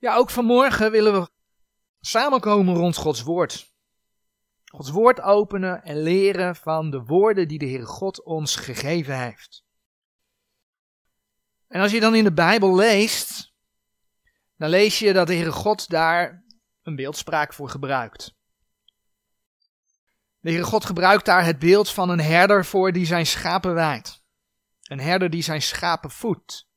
Ja, ook vanmorgen willen we samenkomen rond Gods woord. Gods woord openen en leren van de woorden die de Heere God ons gegeven heeft. En als je dan in de Bijbel leest, dan lees je dat de Heere God daar een beeldspraak voor gebruikt. De Heere God gebruikt daar het beeld van een herder voor die zijn schapen wijdt. Een herder die zijn schapen voedt.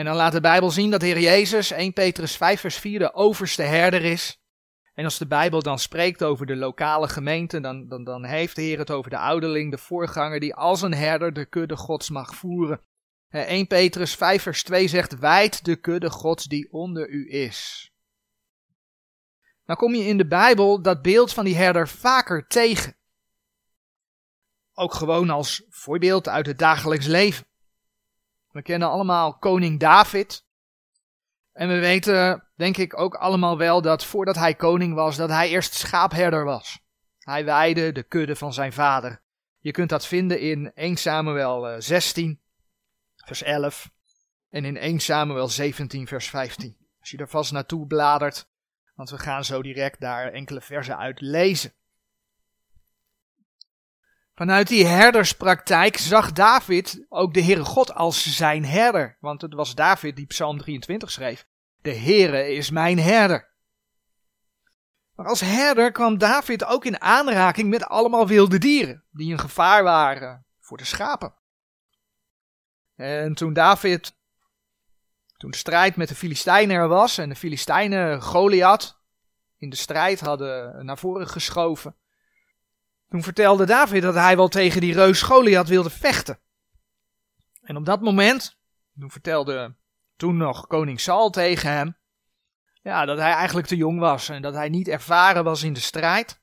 En dan laat de Bijbel zien dat de Heer Jezus, 1 Petrus 5 vers 4, de overste herder is. En als de Bijbel dan spreekt over de lokale gemeente, dan, dan, dan heeft de Heer het over de ouderling, de voorganger, die als een herder de kudde gods mag voeren. 1 Petrus 5 vers 2 zegt, wijd de kudde gods die onder u is. Dan kom je in de Bijbel dat beeld van die herder vaker tegen. Ook gewoon als voorbeeld uit het dagelijks leven. We kennen allemaal koning David. En we weten, denk ik, ook allemaal wel dat voordat hij koning was, dat hij eerst schaapherder was. Hij weide de kudde van zijn vader. Je kunt dat vinden in 1 Samuel 16, eh, vers 11 en in 1 Samuel 17, vers 15. Als je er vast naartoe bladert, want we gaan zo direct daar enkele versen uit lezen. Vanuit die herderspraktijk zag David ook de Heere God als zijn herder. Want het was David die Psalm 23 schreef. De Heere is mijn herder. Maar als herder kwam David ook in aanraking met allemaal wilde dieren, die een gevaar waren voor de schapen. En toen David, toen de strijd met de Filistijnen er was en de Filistijnen Goliath in de strijd hadden naar voren geschoven, toen vertelde David dat hij wel tegen die reus Goliath wilde vechten. En op dat moment, toen vertelde toen nog koning Saul tegen hem, ja, dat hij eigenlijk te jong was en dat hij niet ervaren was in de strijd.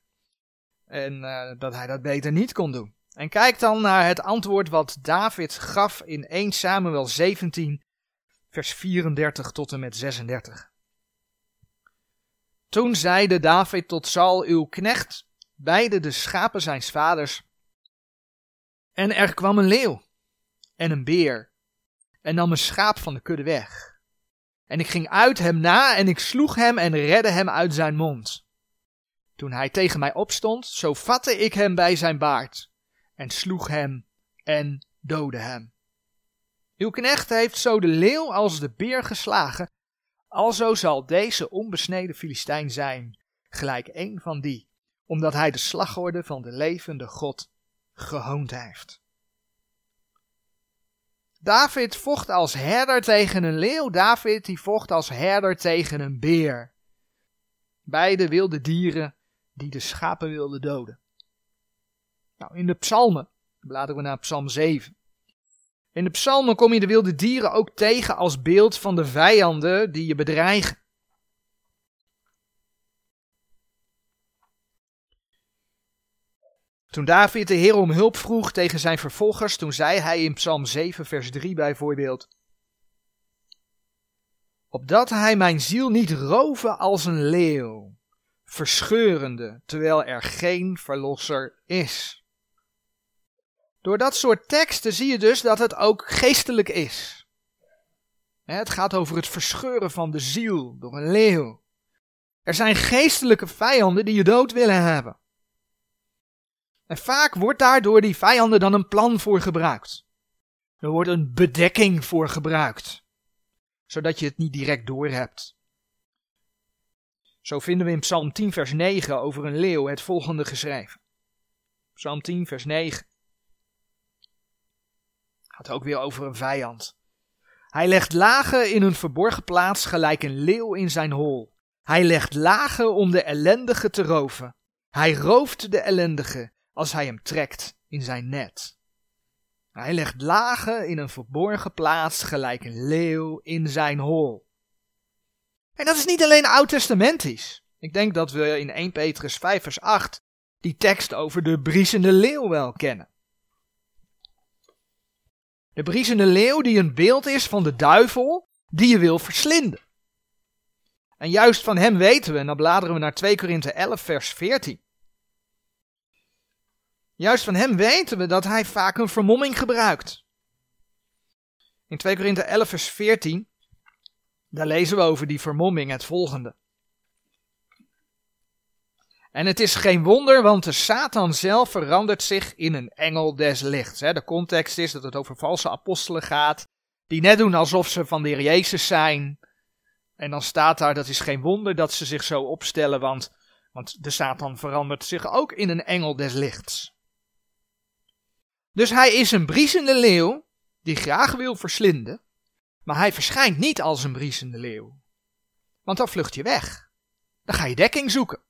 En uh, dat hij dat beter niet kon doen. En kijk dan naar het antwoord wat David gaf in 1 Samuel 17, vers 34 tot en met 36. Toen zeide David tot Saul, uw knecht, beide de schapen zijns vaders. En er kwam een leeuw en een beer en nam een schaap van de kudde weg. En ik ging uit hem na en ik sloeg hem en redde hem uit zijn mond. Toen hij tegen mij opstond, zo vatte ik hem bij zijn baard en sloeg hem en doodde hem. Uw knecht heeft zo de leeuw als de beer geslagen, alzo zal deze onbesneden Filistijn zijn, gelijk een van die omdat hij de slagorde van de levende God gehoond heeft. David vocht als herder tegen een leeuw, David die vocht als herder tegen een beer. Beide wilde dieren die de schapen wilden doden. Nou, in de psalmen, bladeren we naar psalm 7. In de psalmen kom je de wilde dieren ook tegen als beeld van de vijanden die je bedreigen. Toen David de Heer om hulp vroeg tegen zijn vervolgers, toen zei hij in Psalm 7, vers 3 bijvoorbeeld: Opdat hij mijn ziel niet roven als een leeuw, verscheurende, terwijl er geen verlosser is. Door dat soort teksten zie je dus dat het ook geestelijk is. Het gaat over het verscheuren van de ziel door een leeuw. Er zijn geestelijke vijanden die je dood willen hebben. En vaak wordt daar door die vijanden dan een plan voor gebruikt. Er wordt een bedekking voor gebruikt, zodat je het niet direct doorhebt. Zo vinden we in Psalm 10, vers 9 over een leeuw het volgende geschreven. Psalm 10, vers 9. Gaat ook weer over een vijand. Hij legt lagen in een verborgen plaats gelijk een leeuw in zijn hol. Hij legt lagen om de ellendige te roven. Hij rooft de ellendige als hij hem trekt in zijn net. Hij legt lagen in een verborgen plaats gelijk een leeuw in zijn hol. En dat is niet alleen oud-testamentisch. Ik denk dat we in 1 Petrus 5 vers 8 die tekst over de briesende leeuw wel kennen. De briesende leeuw die een beeld is van de duivel die je wil verslinden. En juist van hem weten we, en dan bladeren we naar 2 Korinthe 11 vers 14. Juist van hem weten we dat hij vaak een vermomming gebruikt. In 2 Korinthe 11 vers 14 Daar lezen we over die vermomming het volgende. En het is geen wonder, want de Satan zelf verandert zich in een engel des lichts. De context is dat het over valse apostelen gaat, die net doen alsof ze van de Heer Jezus zijn. En dan staat daar, dat is geen wonder dat ze zich zo opstellen, want, want de Satan verandert zich ook in een engel des lichts. Dus hij is een briesende leeuw die graag wil verslinden, maar hij verschijnt niet als een briesende leeuw. Want dan vlucht je weg. Dan ga je dekking zoeken.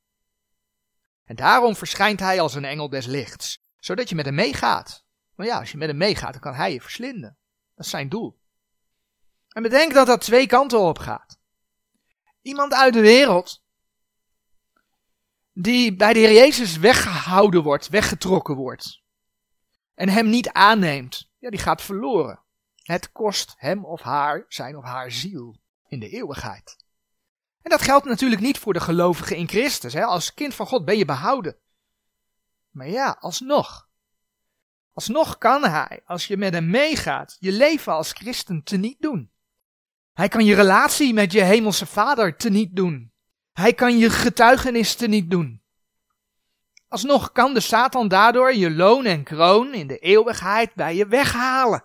En daarom verschijnt hij als een engel des lichts, zodat je met hem meegaat. Maar ja, als je met hem meegaat, dan kan hij je verslinden. Dat is zijn doel. En bedenk dat dat twee kanten op gaat. Iemand uit de wereld, die bij de Heer Jezus weggehouden wordt, weggetrokken wordt, en hem niet aanneemt, ja, die gaat verloren. Het kost hem of haar zijn of haar ziel in de eeuwigheid. En dat geldt natuurlijk niet voor de gelovigen in Christus. Hè? Als kind van God ben je behouden. Maar ja, alsnog. Alsnog kan hij, als je met hem meegaat, je leven als christen teniet doen. Hij kan je relatie met je hemelse vader teniet doen. Hij kan je getuigenis teniet doen. Alsnog kan de Satan daardoor je loon en kroon in de eeuwigheid bij je weghalen.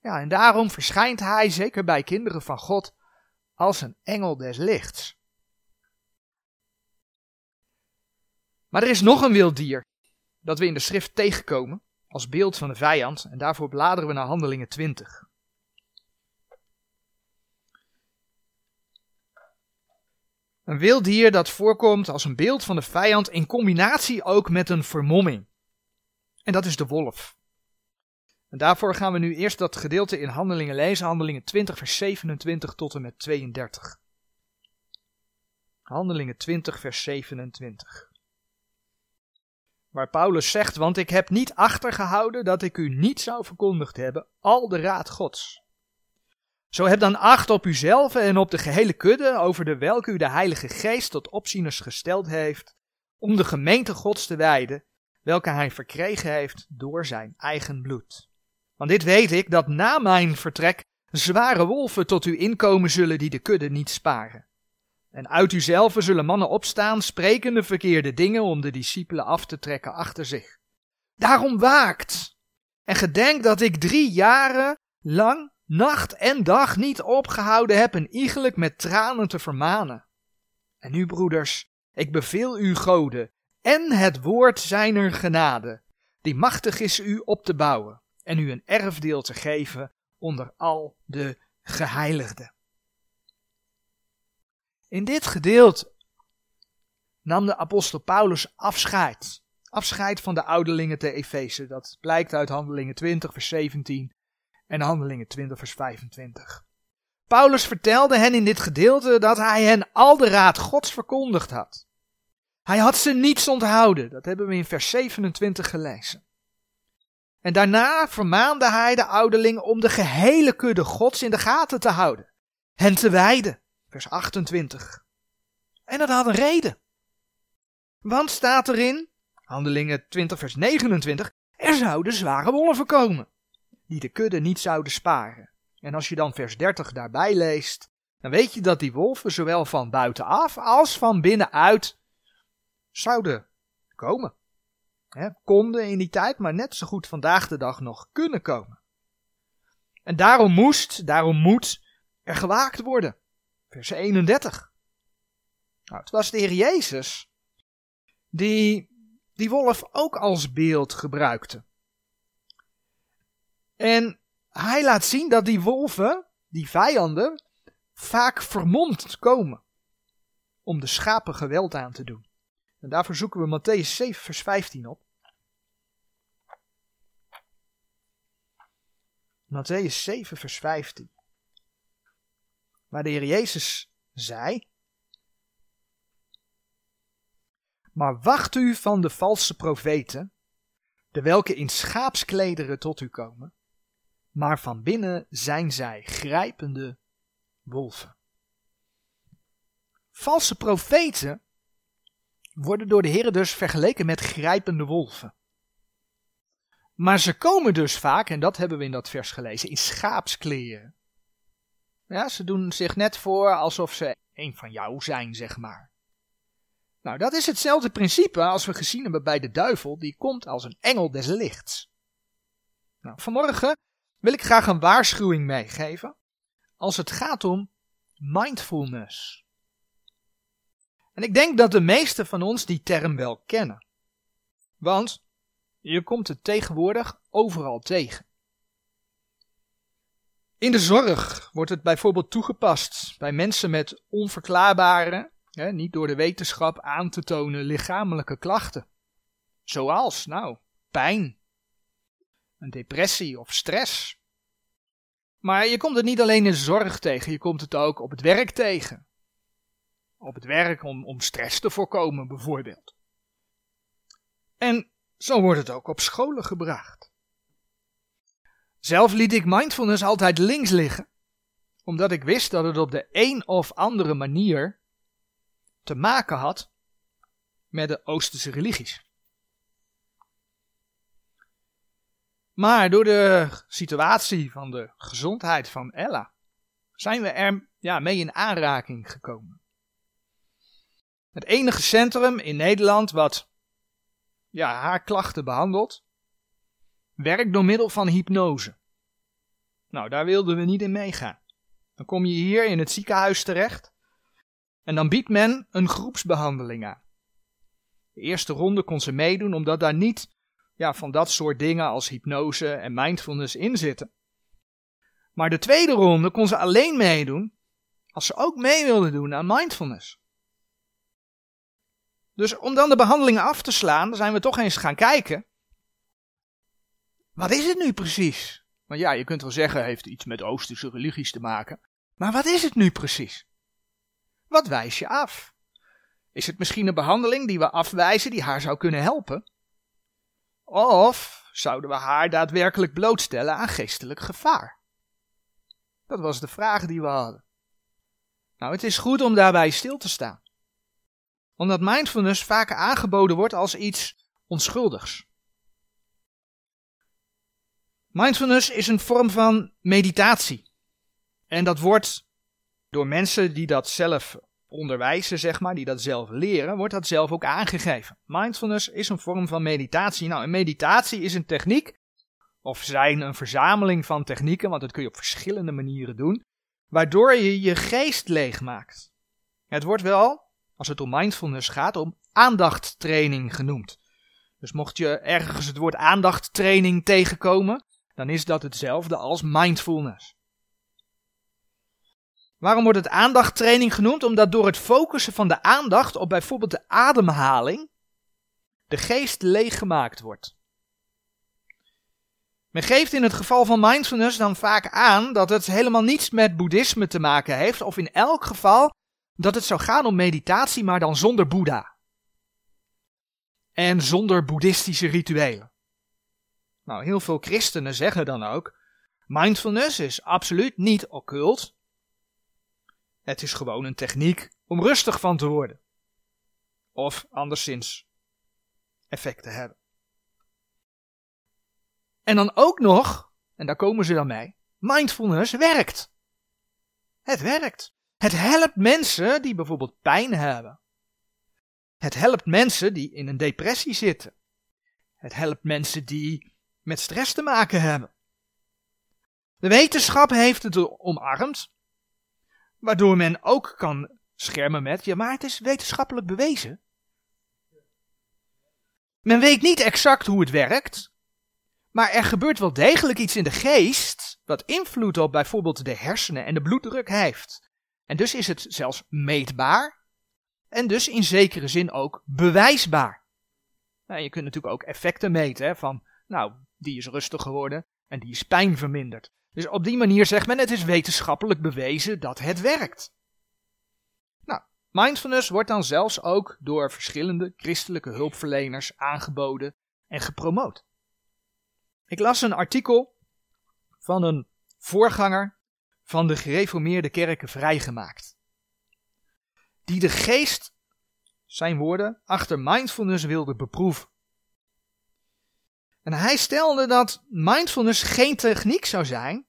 Ja, en daarom verschijnt hij, zeker bij kinderen van God, als een engel des lichts. Maar er is nog een wild dier dat we in de schrift tegenkomen als beeld van de vijand en daarvoor bladeren we naar Handelingen 20. Een wild dier dat voorkomt als een beeld van de vijand in combinatie ook met een vermomming. En dat is de wolf. En daarvoor gaan we nu eerst dat gedeelte in Handelingen lezen, Handelingen 20, vers 27 tot en met 32. Handelingen 20, vers 27. Waar Paulus zegt, want ik heb niet achtergehouden dat ik u niet zou verkondigd hebben, al de raad Gods. Zo heb dan acht op uzelf en op de gehele kudde, over de welke u de Heilige Geest tot opzieners gesteld heeft, om de gemeente Gods te wijden, welke hij verkregen heeft door zijn eigen bloed. Want dit weet ik, dat na mijn vertrek zware wolven tot u inkomen zullen die de kudde niet sparen. En uit uzelf zullen mannen opstaan, sprekende verkeerde dingen om de discipelen af te trekken achter zich. Daarom waakt en gedenk dat ik drie jaren lang nacht en dag niet opgehouden heb en iegelijk met tranen te vermanen. En nu, broeders, ik beveel u goden en het woord zijner genade, die machtig is u op te bouwen en u een erfdeel te geven onder al de geheiligden. In dit gedeelte nam de apostel Paulus afscheid. Afscheid van de ouderlingen te Efeze. Dat blijkt uit Handelingen 20, vers 17 en Handelingen 20, vers 25. Paulus vertelde hen in dit gedeelte dat hij hen al de raad Gods verkondigd had. Hij had ze niets onthouden, dat hebben we in vers 27 gelezen. En daarna vermaande hij de ouderlingen om de gehele kudde Gods in de gaten te houden, hen te wijden, vers 28. En dat had een reden. Want staat erin, Handelingen 20, vers 29, er zouden zware wolven komen die de kudde niet zouden sparen. En als je dan vers 30 daarbij leest, dan weet je dat die wolven zowel van buitenaf als van binnenuit zouden komen. konden in die tijd, maar net zo goed vandaag de dag nog kunnen komen. En daarom moest, daarom moet er gewaakt worden. Vers 31. Nou, het was de Heer Jezus die die wolf ook als beeld gebruikte. En hij laat zien dat die wolven, die vijanden, vaak vermomd komen om de schapen geweld aan te doen. En daarvoor zoeken we Matthäus 7, vers 15 op. Matthäus 7, vers 15. Waar de Heer Jezus zei: Maar wacht u van de valse profeten, de welke in schaapsklederen tot u komen, maar van binnen zijn zij grijpende wolven. Valse profeten worden door de Heer dus vergeleken met grijpende wolven. Maar ze komen dus vaak, en dat hebben we in dat vers gelezen, in schaapskleren. Ja, ze doen zich net voor alsof ze een van jou zijn, zeg maar. Nou, dat is hetzelfde principe als we gezien hebben bij de duivel, die komt als een engel des lichts. Nou, vanmorgen wil ik graag een waarschuwing meegeven als het gaat om mindfulness. En ik denk dat de meesten van ons die term wel kennen. Want je komt het tegenwoordig overal tegen. In de zorg wordt het bijvoorbeeld toegepast bij mensen met onverklaarbare, hè, niet door de wetenschap aan te tonen lichamelijke klachten. Zoals, nou, pijn, een depressie of stress. Maar je komt het niet alleen in zorg tegen, je komt het ook op het werk tegen. Op het werk om, om stress te voorkomen, bijvoorbeeld. En zo wordt het ook op scholen gebracht. Zelf liet ik mindfulness altijd links liggen, omdat ik wist dat het op de een of andere manier te maken had met de Oosterse religies. Maar door de situatie van de gezondheid van Ella zijn we er ja, mee in aanraking gekomen. Het enige centrum in Nederland wat ja, haar klachten behandelt, werkt door middel van hypnose. Nou, daar wilden we niet in meegaan. Dan kom je hier in het ziekenhuis terecht en dan biedt men een groepsbehandeling aan. De eerste ronde kon ze meedoen omdat daar niet ja, van dat soort dingen als hypnose en mindfulness in zitten. Maar de tweede ronde kon ze alleen meedoen als ze ook mee wilde doen aan mindfulness. Dus om dan de behandelingen af te slaan, zijn we toch eens gaan kijken. Wat is het nu precies? Want ja, je kunt wel zeggen, heeft iets met Oosterse religies te maken. Maar wat is het nu precies? Wat wijs je af? Is het misschien een behandeling die we afwijzen die haar zou kunnen helpen? Of zouden we haar daadwerkelijk blootstellen aan geestelijk gevaar? Dat was de vraag die we hadden. Nou, het is goed om daarbij stil te staan. Omdat mindfulness vaak aangeboden wordt als iets onschuldigs. Mindfulness is een vorm van meditatie. En dat wordt door mensen die dat zelf onderwijzen, zeg maar, die dat zelf leren, wordt dat zelf ook aangegeven. Mindfulness is een vorm van meditatie. Nou, een meditatie is een techniek, of zijn een verzameling van technieken, want dat kun je op verschillende manieren doen, waardoor je je geest leegmaakt. Het wordt wel, als het om mindfulness gaat, om aandachttraining genoemd. Dus mocht je ergens het woord aandachttraining tegenkomen, dan is dat hetzelfde als mindfulness. Waarom wordt het aandachttraining genoemd? Omdat door het focussen van de aandacht op bijvoorbeeld de ademhaling de geest leeggemaakt wordt. Men geeft in het geval van mindfulness dan vaak aan dat het helemaal niets met boeddhisme te maken heeft, of in elk geval dat het zou gaan om meditatie, maar dan zonder Boeddha. En zonder boeddhistische rituelen. Nou, heel veel christenen zeggen dan ook: mindfulness is absoluut niet occult, het is gewoon een techniek om rustig van te worden. Of anderszins effect te hebben. En dan ook nog, en daar komen ze dan mee, mindfulness werkt. Het werkt. Het helpt mensen die bijvoorbeeld pijn hebben. Het helpt mensen die in een depressie zitten. Het helpt mensen die met stress te maken hebben. De wetenschap heeft het omarmd Waardoor men ook kan schermen met, ja maar het is wetenschappelijk bewezen. Men weet niet exact hoe het werkt, maar er gebeurt wel degelijk iets in de geest wat invloed op bijvoorbeeld de hersenen en de bloeddruk heeft. En dus is het zelfs meetbaar en dus in zekere zin ook bewijsbaar. Nou, je kunt natuurlijk ook effecten meten van, nou, die is rustig geworden en die is pijn verminderd. Dus op die manier zegt men, het is wetenschappelijk bewezen dat het werkt. Nou, mindfulness wordt dan zelfs ook door verschillende christelijke hulpverleners aangeboden en gepromoot. Ik las een artikel van een voorganger van de gereformeerde kerken vrijgemaakt. Die de geest, zijn woorden, achter mindfulness wilde beproeven. En hij stelde dat mindfulness geen techniek zou zijn,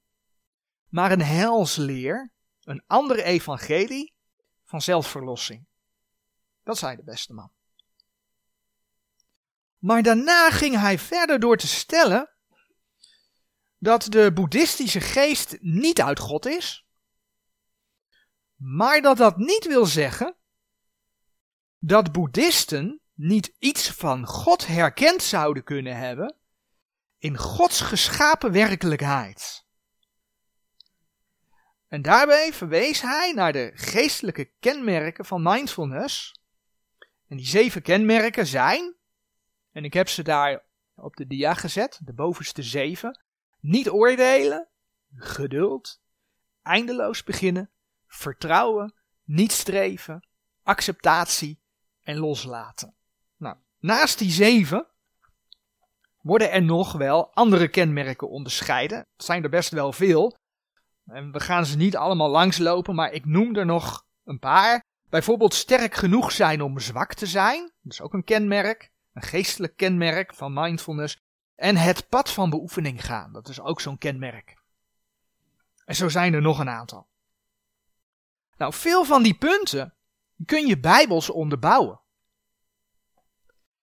maar een helsleer een andere evangelie van zelfverlossing. Dat zei de beste man. Maar daarna ging hij verder door te stellen dat de boeddhistische geest niet uit God is, maar dat dat niet wil zeggen dat boeddhisten niet iets van God herkend zouden kunnen hebben in Gods geschapen werkelijkheid. En daarbij verwees hij naar de geestelijke kenmerken van mindfulness. En die zeven kenmerken zijn, en ik heb ze daar op de dia gezet, de bovenste zeven, niet oordelen, geduld, eindeloos beginnen, vertrouwen, niet streven, acceptatie en loslaten. Nou, naast die zeven worden er nog wel andere kenmerken onderscheiden. Het zijn er best wel veel. En we gaan ze niet allemaal langslopen, maar ik noem er nog een paar. Bijvoorbeeld sterk genoeg zijn om zwak te zijn. Dat is ook een kenmerk. Een geestelijk kenmerk van mindfulness. En het pad van beoefening gaan. Dat is ook zo'n kenmerk. En zo zijn er nog een aantal. Nou, veel van die punten kun je bijbels onderbouwen.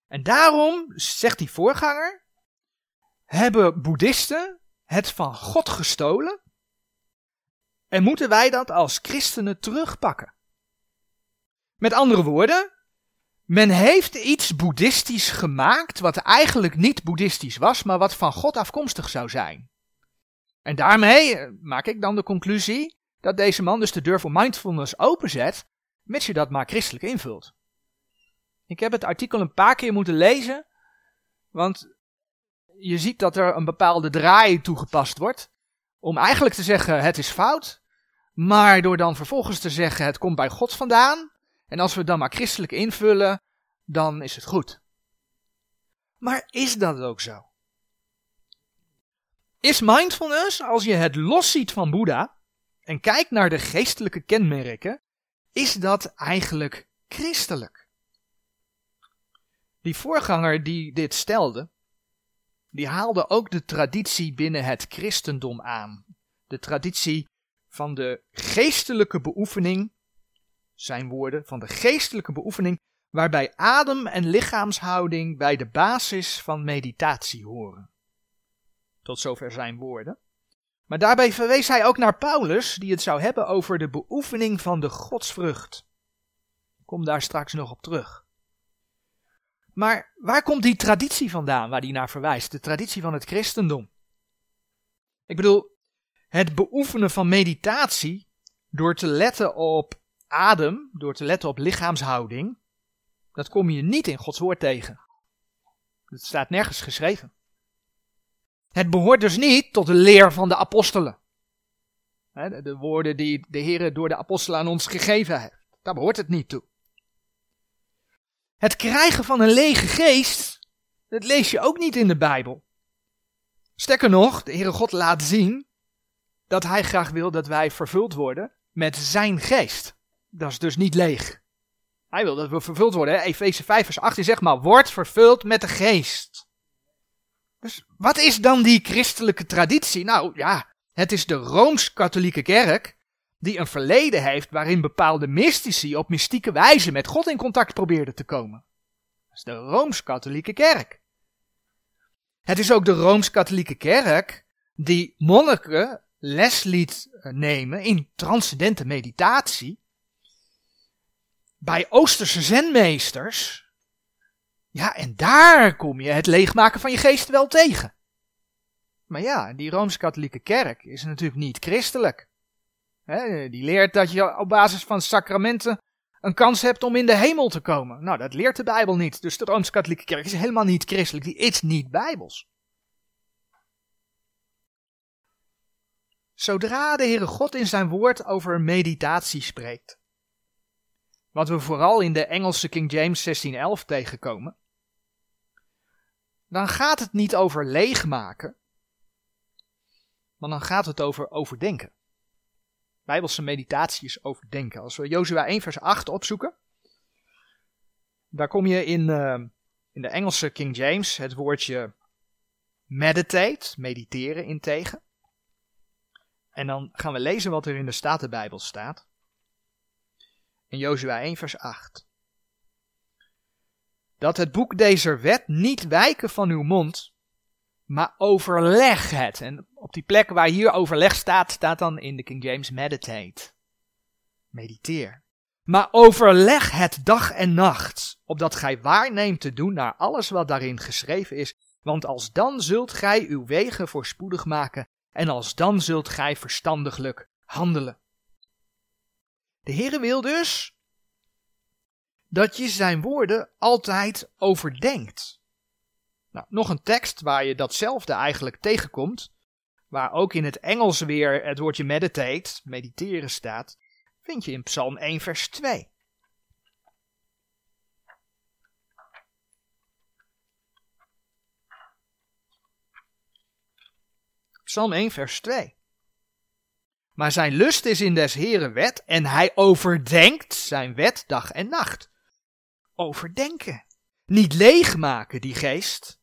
En daarom, zegt die voorganger, hebben boeddhisten het van God gestolen en moeten wij dat als christenen terugpakken. Met andere woorden, men heeft iets boeddhistisch gemaakt wat eigenlijk niet boeddhistisch was, maar wat van God afkomstig zou zijn. En daarmee eh, maak ik dan de conclusie dat deze man dus de deur voor mindfulness openzet, mits je dat maar christelijk invult. Ik heb het artikel een paar keer moeten lezen, want je ziet dat er een bepaalde draai toegepast wordt. Om eigenlijk te zeggen het is fout, maar door dan vervolgens te zeggen het komt bij God vandaan. En als we het dan maar christelijk invullen, dan is het goed. Maar is dat ook zo? Is mindfulness, als je het los ziet van Boeddha en kijkt naar de geestelijke kenmerken, is dat eigenlijk christelijk? Die voorganger die dit stelde, die haalde ook de traditie binnen het christendom aan. De traditie van de geestelijke beoefening, zijn woorden, van de geestelijke beoefening, waarbij adem en lichaamshouding bij de basis van meditatie horen. Tot zover zijn woorden. Maar daarbij verwees hij ook naar Paulus, die het zou hebben over de beoefening van de godsvrucht. Ik kom daar straks nog op terug. Maar waar komt die traditie vandaan waar die naar verwijst? De traditie van het christendom. Ik bedoel, het beoefenen van meditatie door te letten op adem, door te letten op lichaamshouding, dat kom je niet in Gods woord tegen. Dat staat nergens geschreven. Het behoort dus niet tot de leer van de apostelen. De woorden die de Heer door de apostelen aan ons gegeven heeft. Daar behoort het niet toe. Het krijgen van een lege geest, dat lees je ook niet in de Bijbel. Sterker nog, de Heere God laat zien dat Hij graag wil dat wij vervuld worden met Zijn geest. Dat is dus niet leeg. Hij wil dat we vervuld worden. Efeze 5 vers 18 zegt maar, word vervuld met de geest. Dus wat is dan die christelijke traditie? Nou ja, het is de Rooms-Katholieke Kerk die een verleden heeft waarin bepaalde mystici op mystieke wijze met God in contact probeerden te komen. Dat is de Rooms-Katholieke Kerk. Het is ook de Rooms-Katholieke Kerk die monniken les liet eh, nemen in transcendente meditatie bij Oosterse zenmeesters. Ja, en daar kom je het leegmaken van je geest wel tegen. Maar ja, die Rooms-Katholieke Kerk is natuurlijk niet christelijk die leert dat je op basis van sacramenten een kans hebt om in de hemel te komen. Nou, dat leert de Bijbel niet. Dus de Rooms-Katholieke Kerk is helemaal niet christelijk. Die is niet bijbels. Zodra de Heere God in zijn woord over meditatie spreekt, wat we vooral in de Engelse King James 1611 tegenkomen, dan gaat het niet over leegmaken, maar dan gaat het over overdenken. Bijbelse meditatie is overdenken. Als we Jozua 1 vers 8 opzoeken, daar kom je in, uh, in de Engelse King James het woordje meditate, mediteren in tegen. En dan gaan we lezen wat er in de Statenbijbel staat. In Jozua 1 vers 8. Dat het boek deze wet niet wijken van uw mond, maar overleg het. En op die plek waar hier overleg staat, staat dan in de King James meditate. Mediteer. Maar overleg het dag en nacht, opdat gij waarneemt te doen naar alles wat daarin geschreven is, want als dan zult gij uw wegen voorspoedig maken, en als dan zult gij verstandiglijk handelen. De Heere wil dus dat je zijn woorden altijd overdenkt. Nou, nog een tekst waar je datzelfde eigenlijk tegenkomt, waar ook in het Engels weer het woordje meditate, mediteren staat, vind je in Psalm 1 vers 2. Psalm 1 vers 2. Maar zijn lust is in des Heren wet en hij overdenkt zijn wet dag en nacht. Overdenken. Niet leegmaken die geest,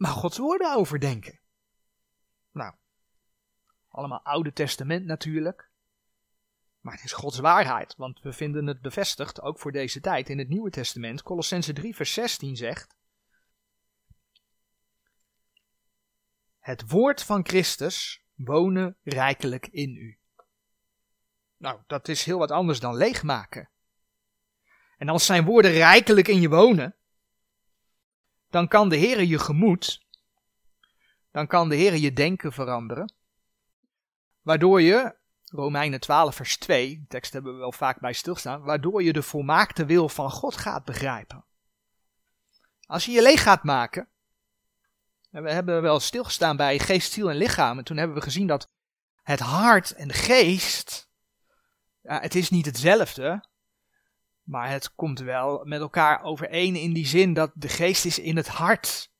maar Gods woorden overdenken. Nou, allemaal Oude Testament natuurlijk. Maar het is Gods waarheid, want we vinden het bevestigd, ook voor deze tijd, in het Nieuwe Testament. Colossense 3, vers 16 zegt: Het woord van Christus wonen rijkelijk in u. Nou, dat is heel wat anders dan leegmaken. En als zijn woorden rijkelijk in je wonen, dan kan de Heer je gemoed, dan kan de Heer je denken veranderen, waardoor je, Romeinen 12 vers 2, tekst hebben we wel vaak bij stilstaan, waardoor je de volmaakte wil van God gaat begrijpen. Als je je leeg gaat maken, we hebben wel stilgestaan bij geest, ziel en lichaam, en toen hebben we gezien dat het hart en de geest, ja, het is niet hetzelfde, maar het komt wel met elkaar overeen in die zin dat de geest is in het hart.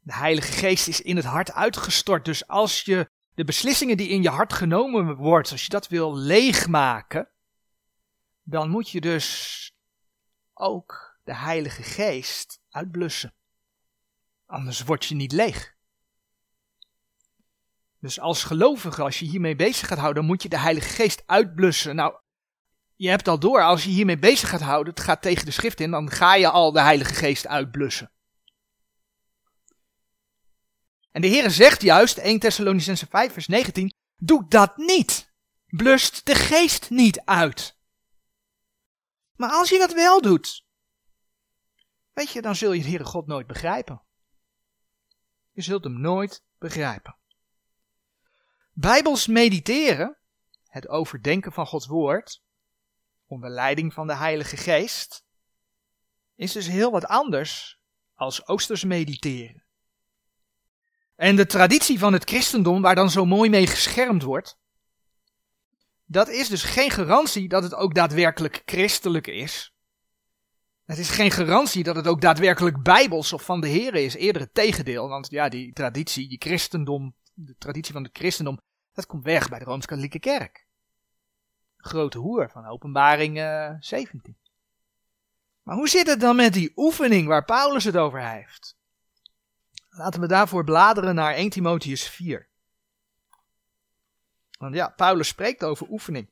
De Heilige Geest is in het hart uitgestort. Dus als je de beslissingen die in je hart genomen wordt, als je dat wil leegmaken, dan moet je dus ook de Heilige Geest uitblussen. Anders word je niet leeg. Dus als gelovige, als je hiermee bezig gaat houden, dan moet je de Heilige Geest uitblussen. Nou, je hebt al door, als je hiermee bezig gaat houden, het gaat tegen de schrift in, dan ga je al de Heilige Geest uitblussen. En de Heer zegt juist, 1 Thessalonicense 5 vers 19, doe dat niet. Blust de geest niet uit. Maar als je dat wel doet, weet je, dan zul je de Heere God nooit begrijpen. Je zult hem nooit begrijpen. Bijbels mediteren, het overdenken van Gods woord, onder leiding van de Heilige Geest, is dus heel wat anders als oosters mediteren. En de traditie van het christendom, waar dan zo mooi mee geschermd wordt, dat is dus geen garantie dat het ook daadwerkelijk christelijk is. Het is geen garantie dat het ook daadwerkelijk bijbels of van de Here is. Eerder het tegendeel, want ja, die traditie, die christendom, de traditie van het christendom, dat komt weg bij de Rooms-Katholieke Kerk grote hoer van openbaring 17. Eh, maar hoe zit het dan met die oefening waar Paulus het over heeft? Laten we daarvoor bladeren naar 1 Timotheus 4. Want ja, Paulus spreekt over oefening.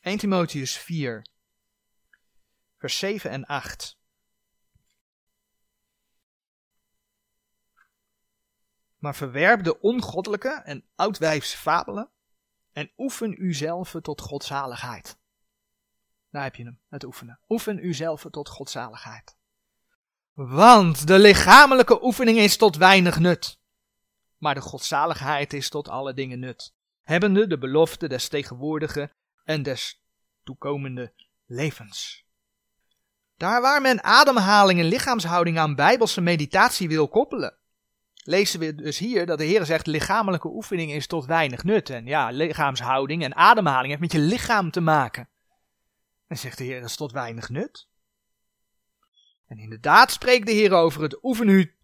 1 Timotheus 4, vers 7 en 8. Maar verwerp de ongoddelijke en oudwijfse fabelen en oefen uzelf tot godzaligheid. Daar heb je hem, het oefenen. Oefen uzelf tot godzaligheid. Want de lichamelijke oefening is tot weinig nut. Maar de godzaligheid is tot alle dingen nut. Hebbende de belofte des tegenwoordige en des toekomende levens. Daar waar men ademhaling en lichaamshouding aan bijbelse meditatie wil koppelen, lezen we dus hier dat de Heer zegt: lichamelijke oefening is tot weinig nut. En ja, lichaamshouding en ademhaling heeft met je lichaam te maken. En zegt de Heer: dat is tot weinig nut. En inderdaad spreekt de Heer over het oefen u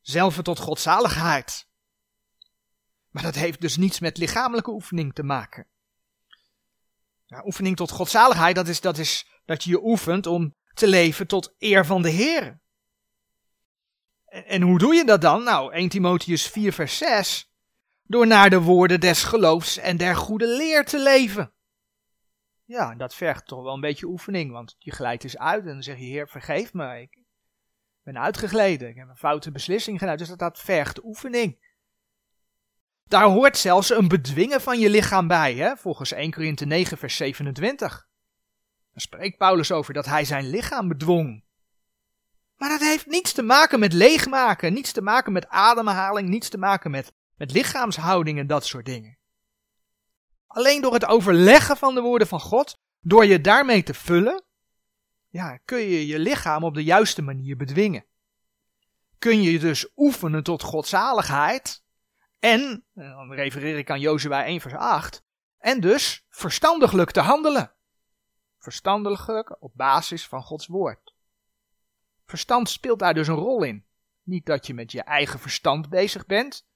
zelf tot godzaligheid. Maar dat heeft dus niets met lichamelijke oefening te maken. Oefening tot godzaligheid, dat is, dat is dat je je oefent om te leven tot eer van de Heer. En hoe doe je dat dan? Nou, 1 Timotheus 4 vers 6. door naar de woorden des geloofs en der goede leer te leven. Ja, dat vergt toch wel een beetje oefening, want je glijdt eens uit en dan zeg je, Heer, vergeef me, ik ben uitgegleden, ik heb een foute beslissing gedaan, dus dat, dat vergt oefening. Daar hoort zelfs een bedwingen van je lichaam bij, hè? volgens 1 Korinthe 9, vers 27. Daar spreekt Paulus over dat hij zijn lichaam bedwong. Maar dat heeft niets te maken met leegmaken, niets te maken met ademhaling, niets te maken met, met lichaamshouding en dat soort dingen. Alleen door het overleggen van de woorden van God, door je daarmee te vullen, ja, kun je je lichaam op de juiste manier bedwingen. Kun je dus oefenen tot godzaligheid en, dan refereer ik aan Jozua 1 vers 8, en dus verstandiglijk te handelen. Verstandelijk op basis van Gods woord. Verstand speelt daar dus een rol in. Niet dat je met je eigen verstand bezig bent,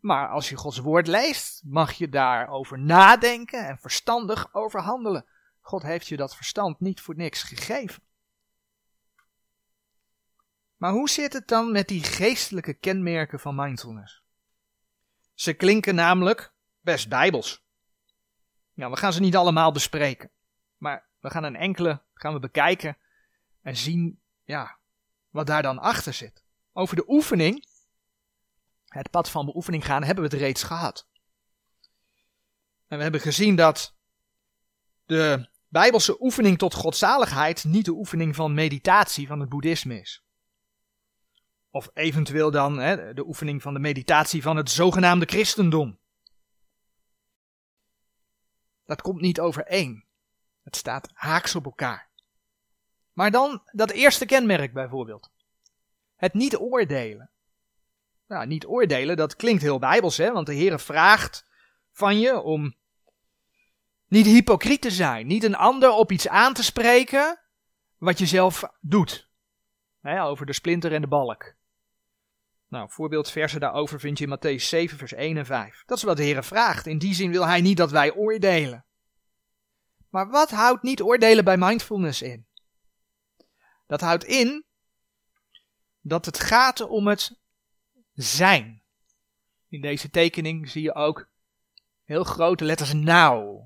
maar als je Gods woord leest, mag je daarover nadenken en verstandig over handelen. God heeft je dat verstand niet voor niks gegeven. Maar hoe zit het dan met die geestelijke kenmerken van mindfulness? Ze klinken namelijk best bijbels. Nou, we gaan ze niet allemaal bespreken, maar we gaan een enkele gaan we bekijken en zien ja, wat daar dan achter zit. Over de oefening, het pad van beoefening gaan, hebben we het reeds gehad. En we hebben gezien dat de Bijbelse oefening tot godzaligheid niet de oefening van meditatie van het boeddhisme is. Of eventueel dan hè, de oefening van de meditatie van het zogenaamde christendom. Dat komt niet overeen. Het staat haaks op elkaar. Maar dan dat eerste kenmerk bijvoorbeeld. Het niet oordelen. Nou, niet oordelen, dat klinkt heel bijbels, hè? want de Heer vraagt van je om niet hypocriet te zijn, niet een ander op iets aan te spreken wat je zelf doet. Over de splinter en de balk. Nou, voorbeeldversen daarover vind je in Matthäus 7, vers 1 en 5. Dat is wat de Heer vraagt. In die zin wil hij niet dat wij oordelen. Maar wat houdt niet oordelen bij mindfulness in? Dat houdt in dat het gaat om het zijn. In deze tekening zie je ook heel grote letters now.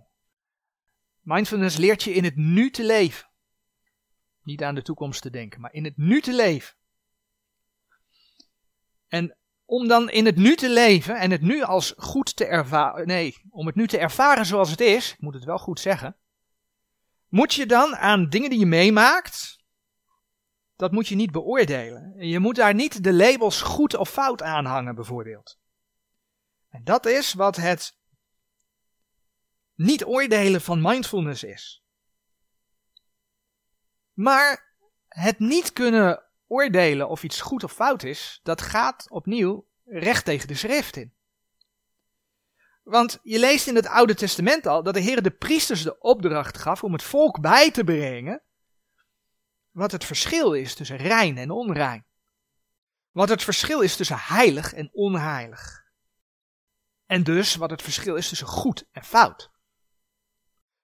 Mindfulness leert je in het nu te leven. Niet aan de toekomst te denken, maar in het nu te leven. En om dan in het nu te leven en het nu als goed te ervaren, nee, om het nu te ervaren zoals het is, ik moet het wel goed zeggen, moet je dan aan dingen die je meemaakt, dat moet je niet beoordelen. Je moet daar niet de labels goed of fout aan hangen, bijvoorbeeld. En dat is wat het niet oordelen van mindfulness is. Maar het niet kunnen oordelen of iets goed of fout is, dat gaat opnieuw recht tegen de schrift in. Want je leest in het Oude Testament al dat de Heer de priesters de opdracht gaf om het volk bij te brengen wat het verschil is tussen rein en onrein. Wat het verschil is tussen heilig en onheilig. En dus wat het verschil is tussen goed en fout.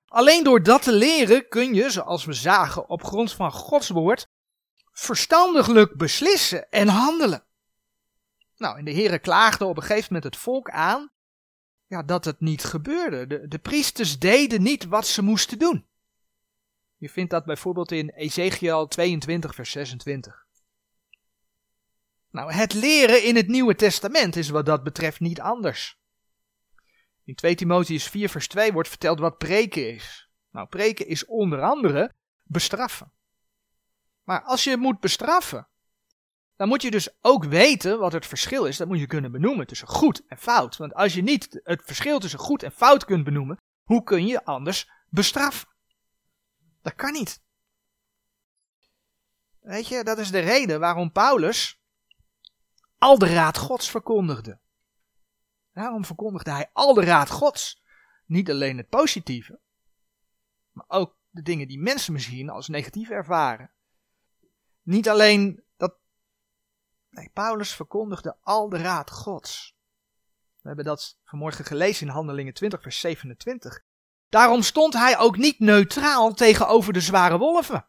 Alleen door dat te leren kun je, zoals we zagen op grond van Gods woord, verstandiglijk beslissen en handelen. Nou, en de heren klaagden op een gegeven moment het volk aan ja, dat het niet gebeurde. De, de priesters deden niet wat ze moesten doen. Je vindt dat bijvoorbeeld in Ezekiel 22, vers 26. Nou, het leren in het Nieuwe Testament is wat dat betreft niet anders. In 2 Timotheus 4, vers 2 wordt verteld wat preken is. Nou, preken is onder andere bestraffen. Maar als je moet bestraffen, dan moet je dus ook weten wat het verschil is. Dat moet je kunnen benoemen tussen goed en fout. Want als je niet het verschil tussen goed en fout kunt benoemen, hoe kun je anders bestraffen? Dat kan niet. Weet je, dat is de reden waarom Paulus al de raad Gods verkondigde. Daarom verkondigde hij al de raad Gods. Niet alleen het positieve, maar ook de dingen die mensen misschien als negatief ervaren. Niet alleen dat. Nee, Paulus verkondigde al de raad Gods. We hebben dat vanmorgen gelezen in Handelingen 20, vers 27. Daarom stond hij ook niet neutraal tegenover de zware wolven.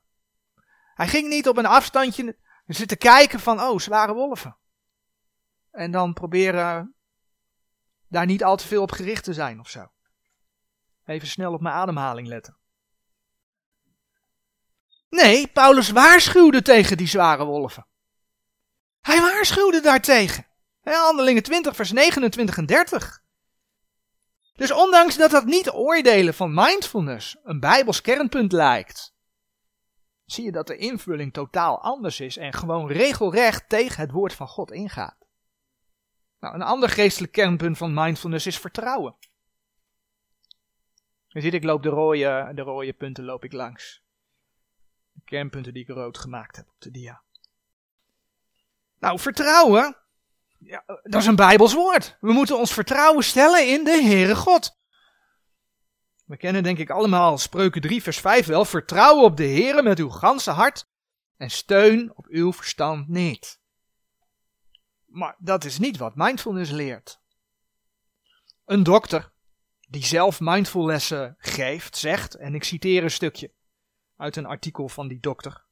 Hij ging niet op een afstandje zitten kijken van, oh, zware wolven. En dan proberen daar niet al te veel op gericht te zijn of zo. Even snel op mijn ademhaling letten. Nee, Paulus waarschuwde tegen die zware wolven. Hij waarschuwde daartegen. Handelingen 20, vers 29 en 30. Dus ondanks dat dat niet oordelen van mindfulness een bijbels kernpunt lijkt, zie je dat de invulling totaal anders is en gewoon regelrecht tegen het woord van God ingaat. Nou, een ander geestelijk kernpunt van mindfulness is vertrouwen. Je ziet, ik loop de rode, de rode punten loop ik langs. De kernpunten die ik rood gemaakt heb op de dia. Nou, vertrouwen, ja, dat is een Bijbels woord. We moeten ons vertrouwen stellen in de Heere God. We kennen denk ik allemaal Spreuken 3 vers 5 wel. Vertrouw op de Heere met uw ganse hart en steun op uw verstand niet. Maar dat is niet wat mindfulness leert. Een dokter die zelf mindfulnessen geeft, zegt, en ik citeer een stukje uit een artikel van die dokter.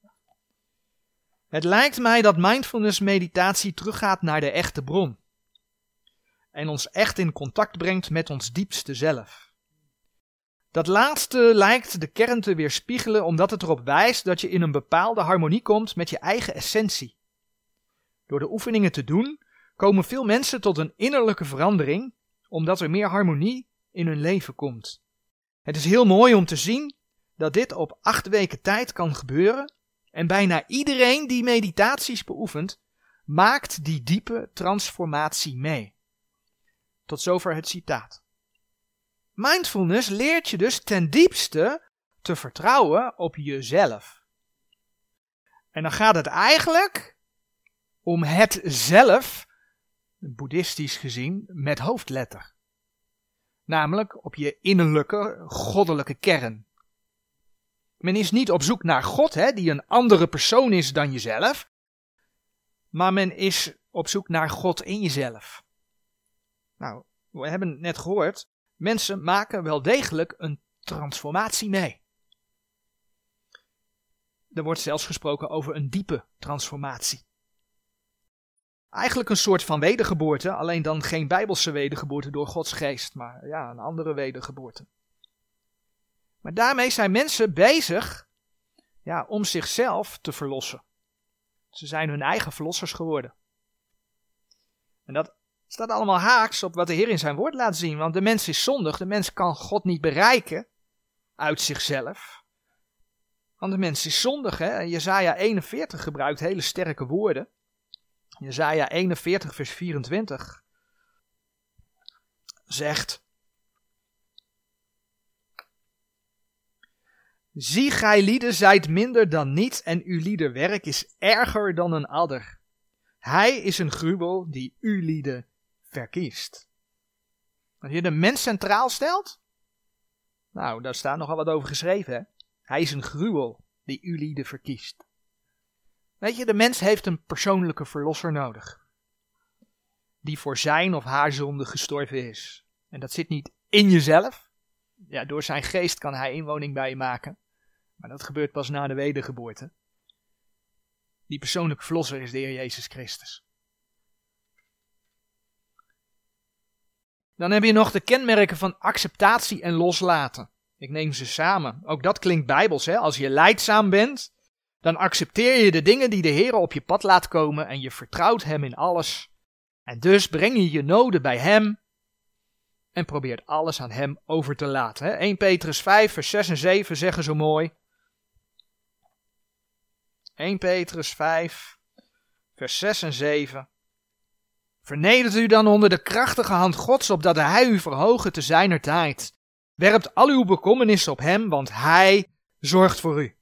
Het lijkt mij dat mindfulness meditatie teruggaat naar de echte bron en ons echt in contact brengt met ons diepste zelf. Dat laatste lijkt de kern te weerspiegelen omdat het erop wijst dat je in een bepaalde harmonie komt met je eigen essentie. Door de oefeningen te doen, komen veel mensen tot een innerlijke verandering, omdat er meer harmonie in hun leven komt. Het is heel mooi om te zien dat dit op acht weken tijd kan gebeuren en bijna iedereen die meditaties beoefent, maakt die diepe transformatie mee. Tot zover het citaat. Mindfulness leert je dus ten diepste te vertrouwen op jezelf. En dan gaat het eigenlijk om het zelf, boeddhistisch gezien, met hoofdletter. Namelijk op je innerlijke, goddelijke kern. Men is niet op zoek naar God, hè, die een andere persoon is dan jezelf. Maar men is op zoek naar God in jezelf. Nou, we hebben net gehoord, mensen maken wel degelijk een transformatie mee. Er wordt zelfs gesproken over een diepe transformatie. Eigenlijk een soort van wedergeboorte, alleen dan geen bijbelse wedergeboorte door Gods geest, maar ja, een andere wedergeboorte. Maar daarmee zijn mensen bezig ja, om zichzelf te verlossen. Ze zijn hun eigen verlossers geworden. En dat staat allemaal haaks op wat de Heer in zijn woord laat zien. Want de mens is zondig. De mens kan God niet bereiken uit zichzelf. Want de mens is zondig. Hè? Jezaja 41 gebruikt hele sterke woorden. Jezaja 41 vers 24 zegt... Zie gij lieden zijt minder dan niets en uw lieder werk is erger dan een adder. Hij is een gruwel die uw lieden verkiest. Als je de mens centraal stelt, nou, daar staat nogal wat over geschreven. Hè? Hij is een gruwel die uw lieden verkiest. Weet je, de mens heeft een persoonlijke verlosser nodig. Die voor zijn of haar zonde gestorven is. En dat zit niet in jezelf. Ja, door zijn geest kan hij inwoning bij je maken. Maar dat gebeurt pas na de wedergeboorte. Die persoonlijke verlosser is de Heer Jezus Christus. Dan heb je nog de kenmerken van acceptatie en loslaten. Ik neem ze samen. Ook dat klinkt bijbels, hè? Als je leidzaam bent, dan accepteer je de dingen die de Heer op je pad laat komen en je vertrouwt Hem in alles. En dus breng je je noden bij Hem en probeert alles aan Hem over te laten. Hè? 1 Petrus 5, vers 6 en 7 zeggen zo mooi. 1 Petrus 5, vers 6 en 7. Vernedert u dan onder de krachtige hand Gods, opdat hij u verhogen te zijner tijd. Werpt al uw bekommernissen op hem, want hij zorgt voor u.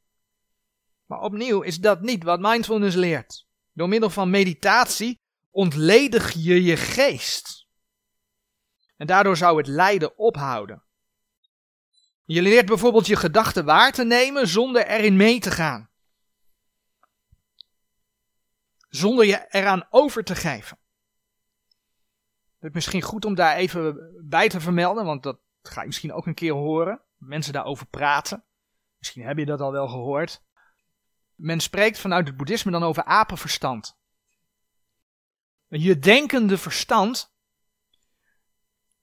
Maar opnieuw is dat niet wat mindfulness leert. Door middel van meditatie ontledig je je geest. En daardoor zou het lijden ophouden. Je leert bijvoorbeeld je gedachten waar te nemen zonder erin mee te gaan. Zonder je eraan over te geven. Het is misschien goed om daar even bij te vermelden, want dat ga je misschien ook een keer horen. Mensen daarover praten. Misschien heb je dat al wel gehoord. Men spreekt vanuit het boeddhisme dan over apenverstand. Je denkende verstand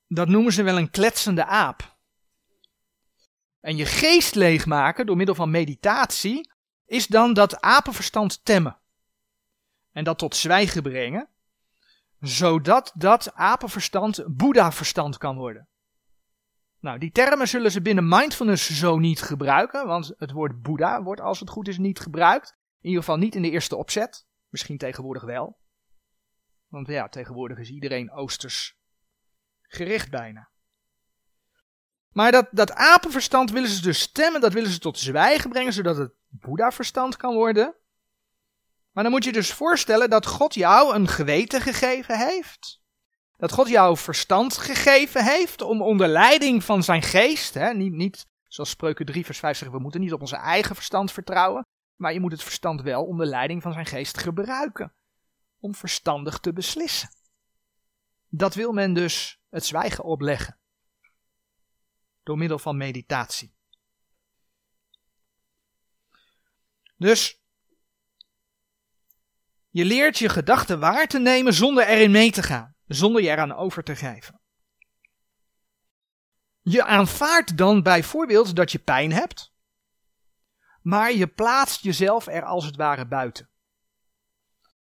dat noemen ze wel een kletsende aap. En je geest leegmaken door middel van meditatie is dan dat apenverstand temmen. En dat tot zwijgen brengen, zodat dat apenverstand Boeddha-verstand kan worden. Nou, die termen zullen ze binnen mindfulness zo niet gebruiken, want het woord Boeddha wordt als het goed is niet gebruikt. In ieder geval niet in de eerste opzet. Misschien tegenwoordig wel. Want ja, tegenwoordig is iedereen oosters gericht bijna. Maar dat, dat apenverstand willen ze dus stemmen, dat willen ze tot zwijgen brengen, zodat het Boeddha-verstand kan worden. Maar dan moet je dus voorstellen dat God jou een geweten gegeven heeft. Dat God jou verstand gegeven heeft om onder leiding van zijn geest, hè, niet, niet zoals Spreuken 3 vers 5 zegt, we moeten niet op onze eigen verstand vertrouwen, maar je moet het verstand wel onder leiding van zijn geest gebruiken om verstandig te beslissen. Dat wil men dus het zwijgen opleggen. Door middel van meditatie. Dus je leert je gedachten waar te nemen zonder erin mee te gaan, zonder je eraan over te geven. Je aanvaardt dan bijvoorbeeld dat je pijn hebt, maar je plaatst jezelf er als het ware buiten.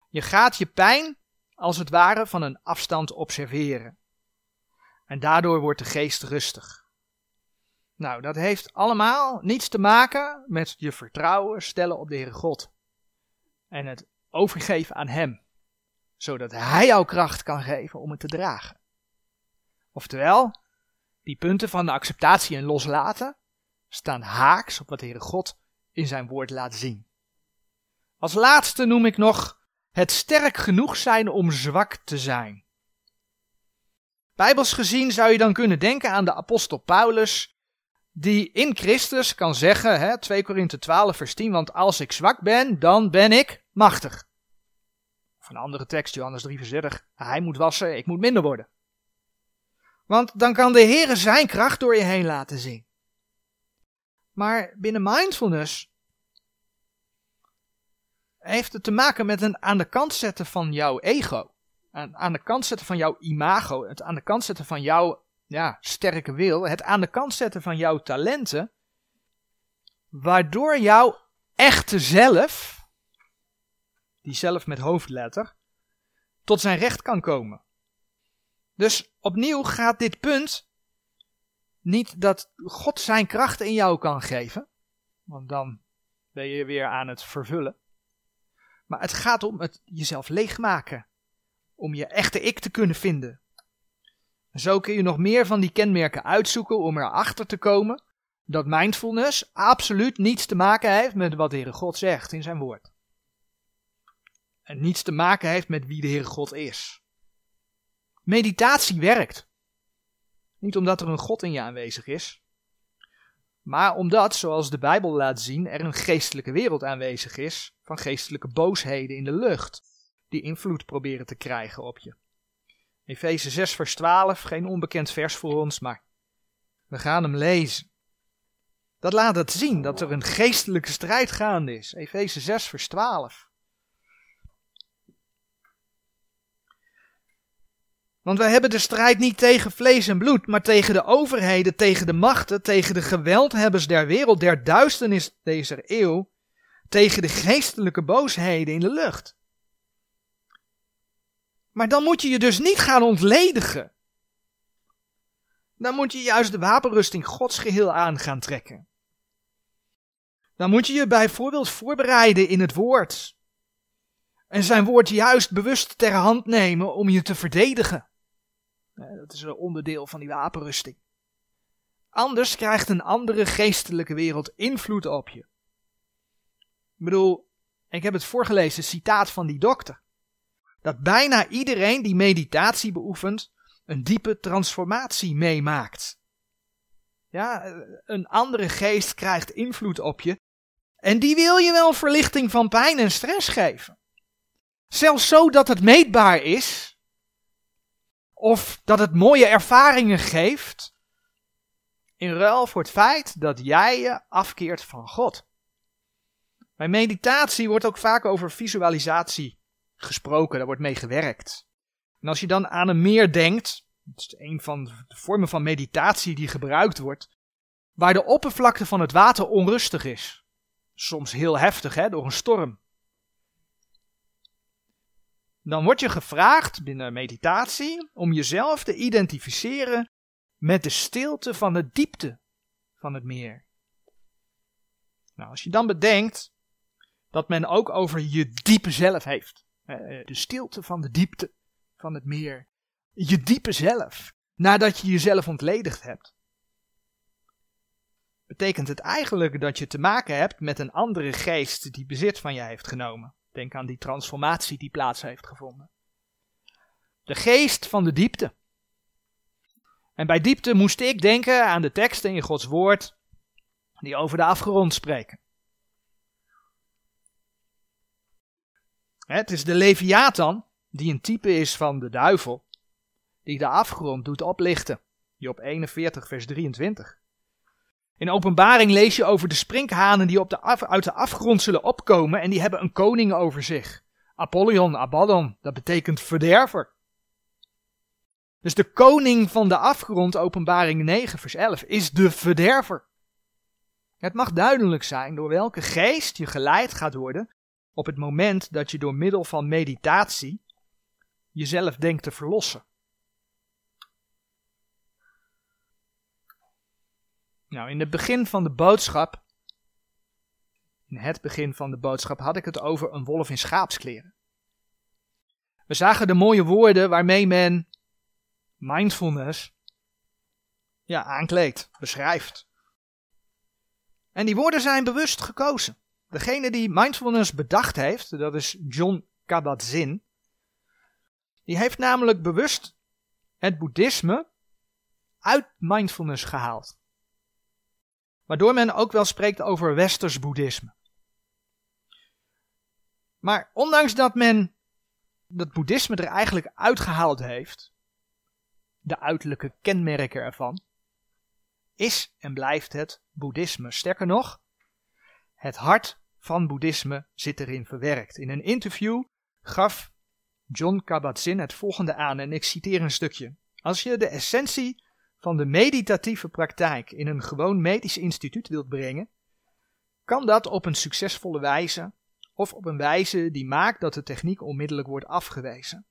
Je gaat je pijn als het ware van een afstand observeren. En daardoor wordt de geest rustig. Nou, dat heeft allemaal niets te maken met je vertrouwen stellen op de Heere God. En het overgeven aan Hem. Zodat Hij jou kracht kan geven om het te dragen. Oftewel, die punten van de acceptatie en loslaten staan haaks op wat de Heere God in zijn woord laat zien. Als laatste noem ik nog het sterk genoeg zijn om zwak te zijn. Bijbels gezien zou je dan kunnen denken aan de apostel Paulus, die in Christus kan zeggen, hè, 2 Korinthe 12 vers 10, want als ik zwak ben, dan ben ik machtig. Of een andere tekst, Johannes 3 vers 30, hij moet wassen, ik moet minder worden. Want dan kan de Heer zijn kracht door je heen laten zien. Maar binnen mindfulness heeft het te maken met een aan de kant zetten van jouw ego. Aan, de kant zetten van jouw imago. Het aan de kant zetten van jouw ja, sterke wil. Het aan de kant zetten van jouw talenten. Waardoor jouw echte zelf, die zelf met hoofdletter, tot zijn recht kan komen. Dus opnieuw gaat dit punt niet dat God zijn krachten in jou kan geven, want dan ben je weer aan het vervullen. Maar het gaat om het jezelf leegmaken. Om je echte ik te kunnen vinden. Zo kun je nog meer van die kenmerken uitzoeken om erachter te komen dat mindfulness absoluut niets te maken heeft met wat de Heere God zegt in zijn woord. En niets te maken heeft met wie de Heere God is. Meditatie werkt. Niet omdat er een God in je aanwezig is, maar omdat, zoals de Bijbel laat zien, er een geestelijke wereld aanwezig is van geestelijke boosheden in de lucht, die invloed proberen te krijgen op je. Efeze 6 vers 12, geen onbekend vers voor ons, maar we gaan hem lezen. Dat laat het zien dat er een geestelijke strijd gaande is. Efeze 6 vers 12. Want wij hebben de strijd niet tegen vlees en bloed, maar tegen de overheden, tegen de machten, tegen de geweldhebbers der wereld, der duisternis deze eeuw, tegen de geestelijke boosheden in de lucht. Maar dan moet je je dus niet gaan ontledigen. Dan moet je juist de wapenrusting Gods geheel aan gaan trekken. Dan moet je je bijvoorbeeld voorbereiden in het woord. En zijn woord juist bewust ter hand nemen om je te verdedigen. Dat is een onderdeel van die wapenrusting. Anders krijgt een andere geestelijke wereld invloed op je. Ik bedoel, ik heb het voorgelezen citaat van die dokter. Dat bijna iedereen die meditatie beoefent, een diepe transformatie meemaakt. Ja, een andere geest krijgt invloed op je. En die wil je wel verlichting van pijn en stress geven. Zelfs zo dat het meetbaar is of dat het mooie ervaringen geeft. In ruil voor het feit dat jij je afkeert van God. Bij meditatie wordt ook vaak over visualisatie gesproken, daar wordt mee gewerkt. En als je dan aan een meer denkt, Het is een van de vormen van meditatie die gebruikt wordt, waar de oppervlakte van het water onrustig is. Soms heel heftig, hè, door een storm. Dan word je gevraagd binnen meditatie om jezelf te identificeren met de stilte van de diepte van het meer. Nou, als je dan bedenkt dat men ook over je diepe zelf heeft. De stilte van de diepte van het meer. Je diepe zelf. Nadat je jezelf ontledigd hebt. Betekent het eigenlijk dat je te maken hebt met een andere geest die bezit van je heeft genomen. Denk aan die transformatie die plaats heeft gevonden. De geest van de diepte. En bij diepte moest ik denken aan de teksten in Gods woord die over de afgrond spreken. Het is de Leviathan, die een type is van de duivel, die de afgrond doet oplichten. Job 41, vers 23. In openbaring lees je over de sprinkhanen die op de uit de afgrond zullen opkomen en die hebben een koning over zich. Apollyon, Abaddon, dat betekent verderver. Dus de koning van de afgrond, openbaring 9, vers 11, is de verderver. Het mag duidelijk zijn door welke geest je geleid gaat worden op het moment dat je door middel van meditatie jezelf denkt te verlossen. Nou, in het begin van de boodschap, in het begin van de boodschap, had ik het over een wolf in schaapskleren. We zagen de mooie woorden waarmee men mindfulness ja, aankleedt, beschrijft. En die woorden zijn bewust gekozen. Degene die mindfulness bedacht heeft, dat is John Kabat-Zinn, die heeft namelijk bewust het boeddhisme uit mindfulness gehaald. Waardoor men ook wel spreekt over westers boeddhisme. Maar ondanks dat men dat boeddhisme er eigenlijk uitgehaald heeft, de uiterlijke kenmerken ervan, is en blijft het boeddhisme. Sterker nog, het hart van boeddhisme zit erin verwerkt. In een interview gaf John Kabat-Zinn het volgende aan en ik citeer een stukje. Als je de essentie van de meditatieve praktijk in een gewoon medisch instituut wilt brengen, kan dat op een succesvolle wijze of op een wijze die maakt dat de techniek onmiddellijk wordt afgewezen.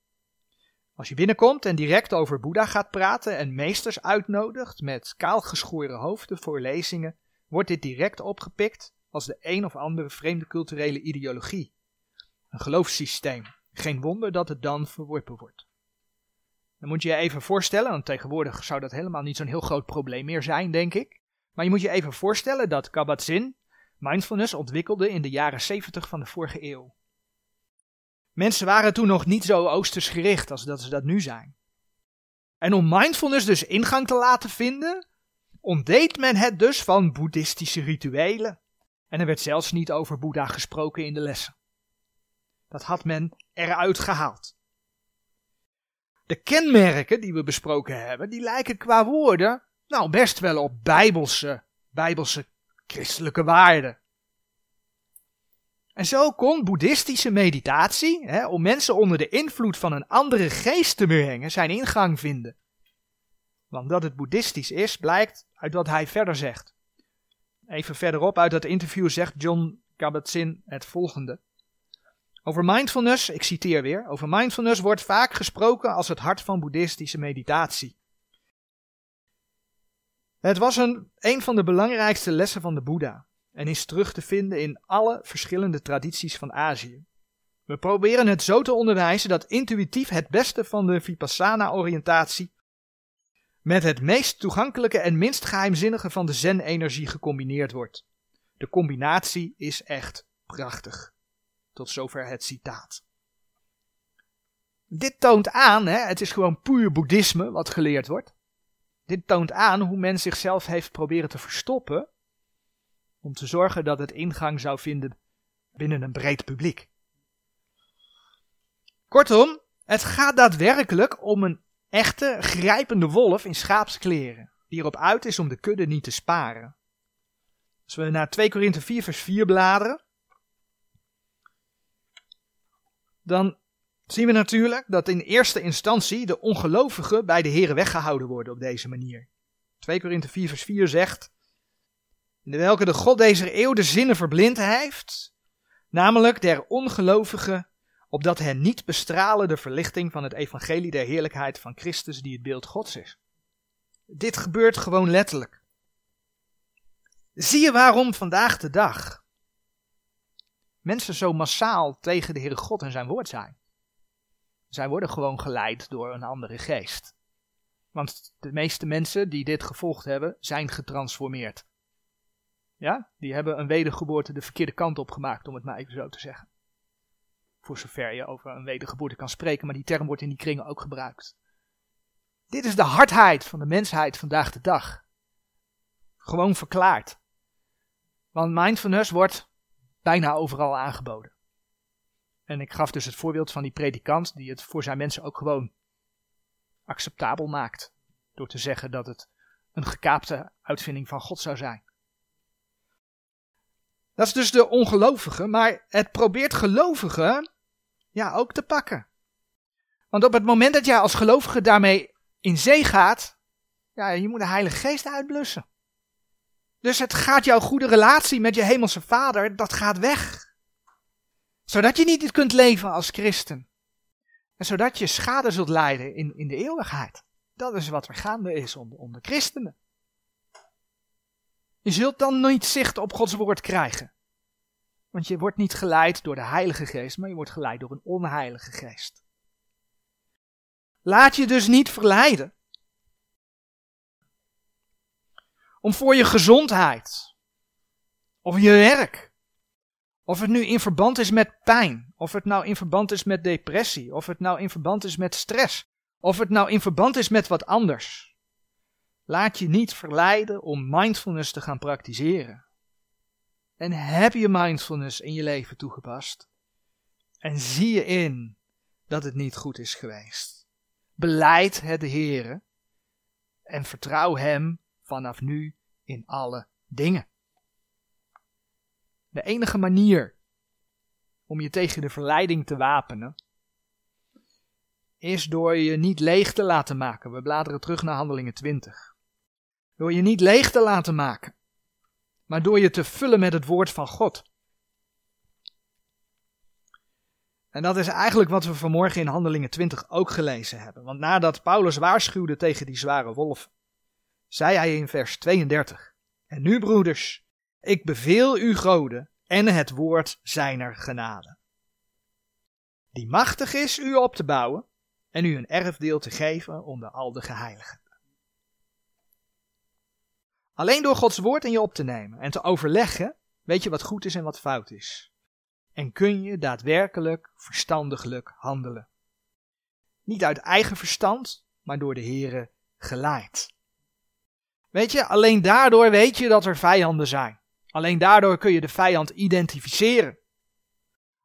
Als je binnenkomt en direct over Boeddha gaat praten en meesters uitnodigt met kaalgeschoren hoofden voor lezingen, wordt dit direct opgepikt als de een of andere vreemde culturele ideologie. Een geloofssysteem. Geen wonder dat het dan verworpen wordt. Dan moet je je even voorstellen, want tegenwoordig zou dat helemaal niet zo'n heel groot probleem meer zijn, denk ik. Maar je moet je even voorstellen dat Kabat-Zinn mindfulness ontwikkelde in de jaren 70 van de vorige eeuw. Mensen waren toen nog niet zo oosters gericht als dat ze dat nu zijn. En om mindfulness dus ingang te laten vinden, ontdeed men het dus van boeddhistische rituelen. En er werd zelfs niet over Boeddha gesproken in de lessen. Dat had men eruit gehaald. De kenmerken die we besproken hebben, die lijken qua woorden nou best wel op bijbelse, bijbelse christelijke waarden. En zo kon boeddhistische meditatie, hè, om mensen onder de invloed van een andere geest te brengen, zijn ingang vinden. Want dat het boeddhistisch is, blijkt uit wat hij verder zegt. Even verderop uit dat interview zegt John Kabat-Zinn het volgende. Over mindfulness, ik citeer weer, over mindfulness wordt vaak gesproken als het hart van boeddhistische meditatie. Het was een, een van de belangrijkste lessen van de Boeddha en is terug te vinden in alle verschillende tradities van Azië. We proberen het zo te onderwijzen dat intuïtief het beste van de Vipassana-oriëntatie met het meest toegankelijke en minst geheimzinnige van de zen-energie gecombineerd wordt. De combinatie is echt prachtig. Tot zover het citaat. Dit toont aan, hè, het is gewoon puur boeddhisme wat geleerd wordt. Dit toont aan hoe men zichzelf heeft proberen te verstoppen om te zorgen dat het ingang zou vinden binnen een breed publiek. Kortom, het gaat daadwerkelijk om een echte, grijpende wolf in schaapskleren, die erop uit is om de kudde niet te sparen. Als we naar 2 Korinthe 4 vers 4 bladeren, dan zien we natuurlijk dat in eerste instantie de ongelovigen bij de Heeren weggehouden worden op deze manier. 2 Korinthe 4 vers 4 zegt, in welke de God deze eeuw de zinnen verblind heeft, namelijk der ongelovigen, opdat hen niet bestralen de verlichting van het evangelie der heerlijkheid van Christus die het beeld Gods is. Dit gebeurt gewoon letterlijk. Zie je waarom vandaag de dag mensen zo massaal tegen de Heere God en zijn woord zijn? Zij worden gewoon geleid door een andere geest. Want de meeste mensen die dit gevolgd hebben, zijn getransformeerd. Ja, die hebben een wedergeboorte de verkeerde kant op gemaakt, om het maar even zo te zeggen. Voor zover je over een wedergeboorte kan spreken, maar die term wordt in die kringen ook gebruikt. Dit is de hardheid van de mensheid vandaag de dag. Gewoon verklaard. Want mindfulness wordt bijna overal aangeboden. En ik gaf dus het voorbeeld van die predikant die het voor zijn mensen ook gewoon acceptabel maakt. Door te zeggen dat het een gekaapte uitvinding van God zou zijn. Dat is dus de ongelovige, maar het probeert gelovigen ja, ook te pakken. Want op het moment dat jij als gelovige daarmee in zee gaat, ja, je moet de Heilige Geest uitblussen. Dus het gaat jouw goede relatie met je hemelse vader, dat gaat weg. Zodat je niet kunt leven als christen. En zodat je schade zult lijden in, in de eeuwigheid. Dat is wat er gaande is onder, onder christenen. Je zult dan niet zicht op Gods woord krijgen. Want je wordt niet geleid door de Heilige Geest, maar je wordt geleid door een onheilige geest. Laat je dus niet verleiden. Om voor je gezondheid, of je werk, of het nu in verband is met pijn, of het nou in verband is met depressie, of het nou in verband is met stress, of het nou in verband is met wat anders. Laat je niet verleiden om mindfulness te gaan praktiseren. En heb je mindfulness in je leven toegepast? En zie je in dat het niet goed is geweest. Beleid het de Heere en vertrouw Hem vanaf nu in alle dingen. De enige manier om je tegen de verleiding te wapenen, is door je niet leeg te laten maken. We bladeren terug naar Handelingen 20. Door je niet leeg te laten maken, maar door je te vullen met het woord van God. En dat is eigenlijk wat we vanmorgen in Handelingen 20 ook gelezen hebben. Want nadat Paulus waarschuwde tegen die zware wolf, zei hij in vers 32: En nu, broeders, ik beveel u goden en het woord zijner genade. Die machtig is u op te bouwen en u een erfdeel te geven onder al de geheiligen. Alleen door Gods woord in je op te nemen en te overleggen, weet je wat goed is en wat fout is. En kun je daadwerkelijk verstandiglijk handelen. Niet uit eigen verstand, maar door de Here geleid. Weet je, alleen daardoor weet je dat er vijanden zijn. Alleen daardoor kun je de vijand identificeren.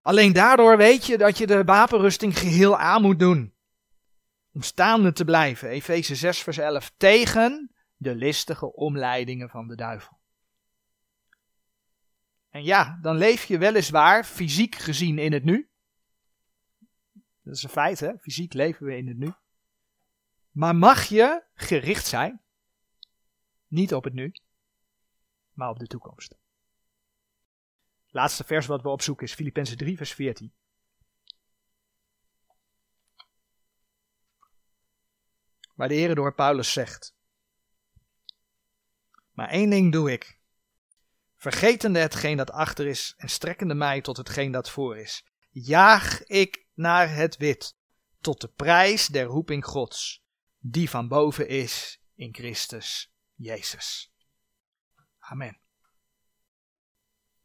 Alleen daardoor weet je dat je de wapenrusting geheel aan moet doen. Om staande te blijven, Efeze 6 vers 11, tegen de listige omleidingen van de duivel. En ja, dan leef je weliswaar fysiek gezien in het nu. Dat is een feit, hè? Fysiek leven we in het nu. Maar mag je gericht zijn, niet op het nu, maar op de toekomst. Laatste vers wat we opzoeken is Filippenzen 3, vers 14. Waar de Heer door Paulus zegt: Maar één ding doe ik. Vergetende hetgeen dat achter is en strekkende mij tot hetgeen dat voor is, jaag ik naar het wit, tot de prijs der roeping Gods, die van boven is in Christus Jezus. Amen.